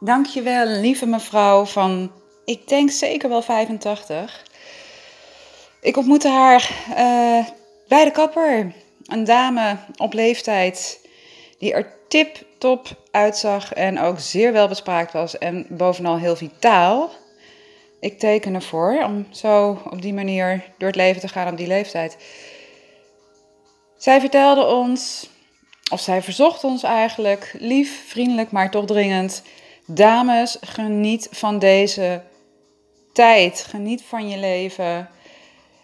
Dankjewel, lieve mevrouw van, ik denk zeker wel 85. Ik ontmoette haar uh, bij de kapper. Een dame op leeftijd die er tip-top uitzag en ook zeer welbespraakt was en bovenal heel vitaal. Ik teken ervoor om zo op die manier door het leven te gaan op die leeftijd. Zij vertelde ons, of zij verzocht ons eigenlijk, lief, vriendelijk, maar toch dringend. Dames, geniet van deze tijd. Geniet van je leven.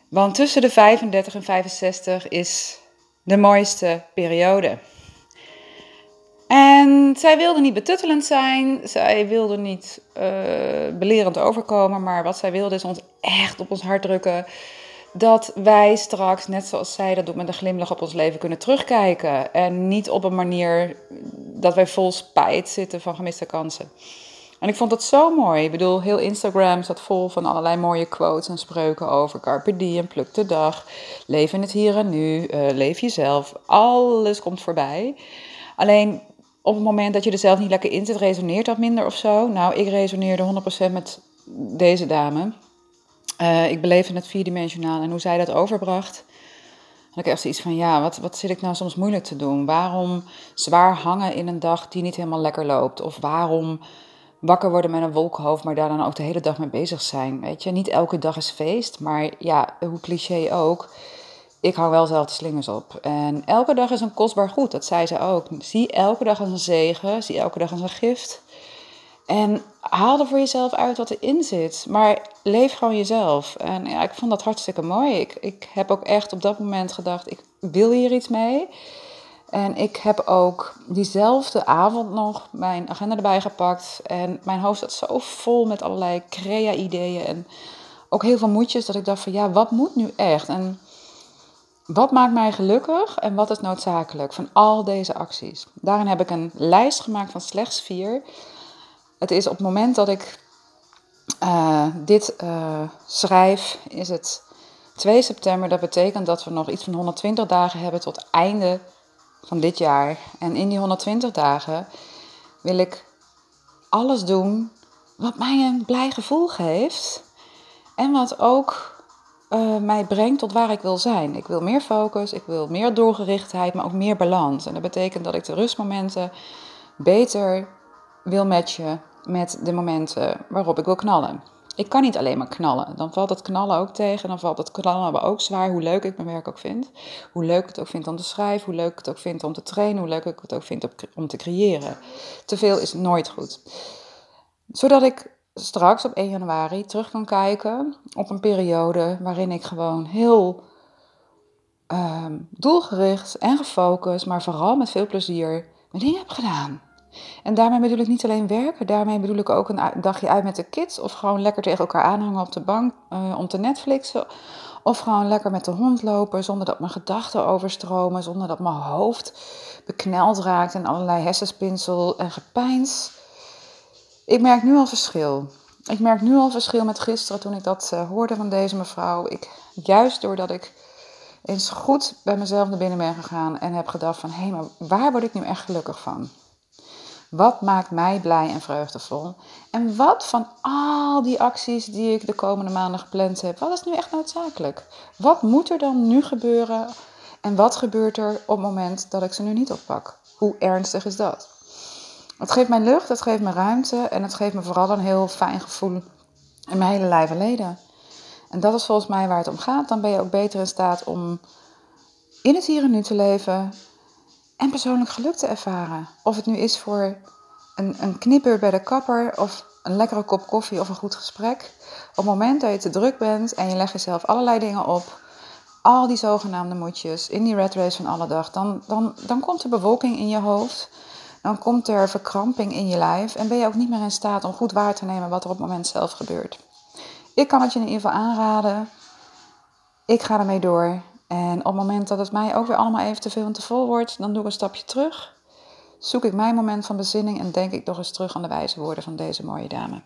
Want tussen de 35 en 65 is de mooiste periode. En zij wilde niet betuttelend zijn, zij wilde niet uh, belerend overkomen, maar wat zij wilde is ons echt op ons hart drukken dat wij straks, net zoals zij dat doet, met een glimlach op ons leven kunnen terugkijken. En niet op een manier dat wij vol spijt zitten van gemiste kansen. En ik vond dat zo mooi. Ik bedoel, heel Instagram zat vol van allerlei mooie quotes en spreuken over carpe diem, pluk de dag, leef in het hier en nu, uh, leef jezelf. Alles komt voorbij. Alleen op het moment dat je er zelf niet lekker in zit, resoneert dat minder of zo. Nou, ik resoneerde 100% met deze dame. Uh, ik beleefde het vierdimensionaal en hoe zij dat overbracht. Had ik echt zoiets van, ja, wat, wat zit ik nou soms moeilijk te doen? Waarom zwaar hangen in een dag die niet helemaal lekker loopt? Of waarom wakker worden met een wolkenhoofd, maar daar dan ook de hele dag mee bezig zijn? Weet je, niet elke dag is feest, maar ja, hoe cliché ook ik hou wel zelf de slingers op. En elke dag is een kostbaar goed, dat zei ze ook. Zie elke dag als een zegen, zie elke dag als een gift. En haal er voor jezelf uit wat erin zit. Maar leef gewoon jezelf. En ja, ik vond dat hartstikke mooi. Ik, ik heb ook echt op dat moment gedacht, ik wil hier iets mee. En ik heb ook diezelfde avond nog mijn agenda erbij gepakt. En mijn hoofd zat zo vol met allerlei crea-ideeën. En ook heel veel moedjes dat ik dacht van ja, wat moet nu echt? En wat maakt mij gelukkig en wat is noodzakelijk van al deze acties? Daarin heb ik een lijst gemaakt van slechts vier. Het is op het moment dat ik uh, dit uh, schrijf, is het 2 september. Dat betekent dat we nog iets van 120 dagen hebben tot einde van dit jaar. En in die 120 dagen wil ik alles doen wat mij een blij gevoel geeft. En wat ook uh, mij brengt tot waar ik wil zijn. Ik wil meer focus, ik wil meer doelgerichtheid, maar ook meer balans. En dat betekent dat ik de rustmomenten beter wil matchen met de momenten waarop ik wil knallen. Ik kan niet alleen maar knallen. Dan valt het knallen ook tegen. Dan valt het knallen ook zwaar. Hoe leuk ik mijn werk ook vind. Hoe leuk ik het ook vind om te schrijven. Hoe leuk ik het ook vind om te trainen. Hoe leuk ik het ook vind om te creëren. Te veel is nooit goed. Zodat ik straks op 1 januari terug kan kijken op een periode waarin ik gewoon heel uh, doelgericht en gefocust, maar vooral met veel plezier, mijn dingen heb gedaan. En daarmee bedoel ik niet alleen werken, daarmee bedoel ik ook een dagje uit met de kids of gewoon lekker tegen elkaar aanhangen op de bank uh, om te Netflixen. Of gewoon lekker met de hond lopen zonder dat mijn gedachten overstromen, zonder dat mijn hoofd bekneld raakt en allerlei hersenspinsel en gepeins. Ik merk nu al verschil. Ik merk nu al verschil met gisteren toen ik dat uh, hoorde van deze mevrouw. Ik, juist doordat ik eens goed bij mezelf naar binnen ben gegaan en heb gedacht van... hé, hey, maar waar word ik nu echt gelukkig van? Wat maakt mij blij en vreugdevol? En wat van al die acties die ik de komende maanden gepland heb, wat is nu echt noodzakelijk? Wat moet er dan nu gebeuren? En wat gebeurt er op het moment dat ik ze nu niet oppak? Hoe ernstig is dat? Het geeft mij lucht, het geeft me ruimte en het geeft me vooral een heel fijn gevoel in mijn hele lijf en leden. En dat is volgens mij waar het om gaat. Dan ben je ook beter in staat om in het hier en nu te leven en persoonlijk geluk te ervaren. Of het nu is voor een, een knipper bij de kapper of een lekkere kop koffie of een goed gesprek. Op het moment dat je te druk bent en je legt jezelf allerlei dingen op, al die zogenaamde moedjes in die red race van alle dag, dan, dan, dan komt er bewolking in je hoofd dan komt er verkramping in je lijf en ben je ook niet meer in staat om goed waar te nemen wat er op het moment zelf gebeurt. Ik kan het je in ieder geval aanraden. Ik ga ermee door. En op het moment dat het mij ook weer allemaal even te veel en te vol wordt, dan doe ik een stapje terug. Zoek ik mijn moment van bezinning en denk ik toch eens terug aan de wijze woorden van deze mooie dame.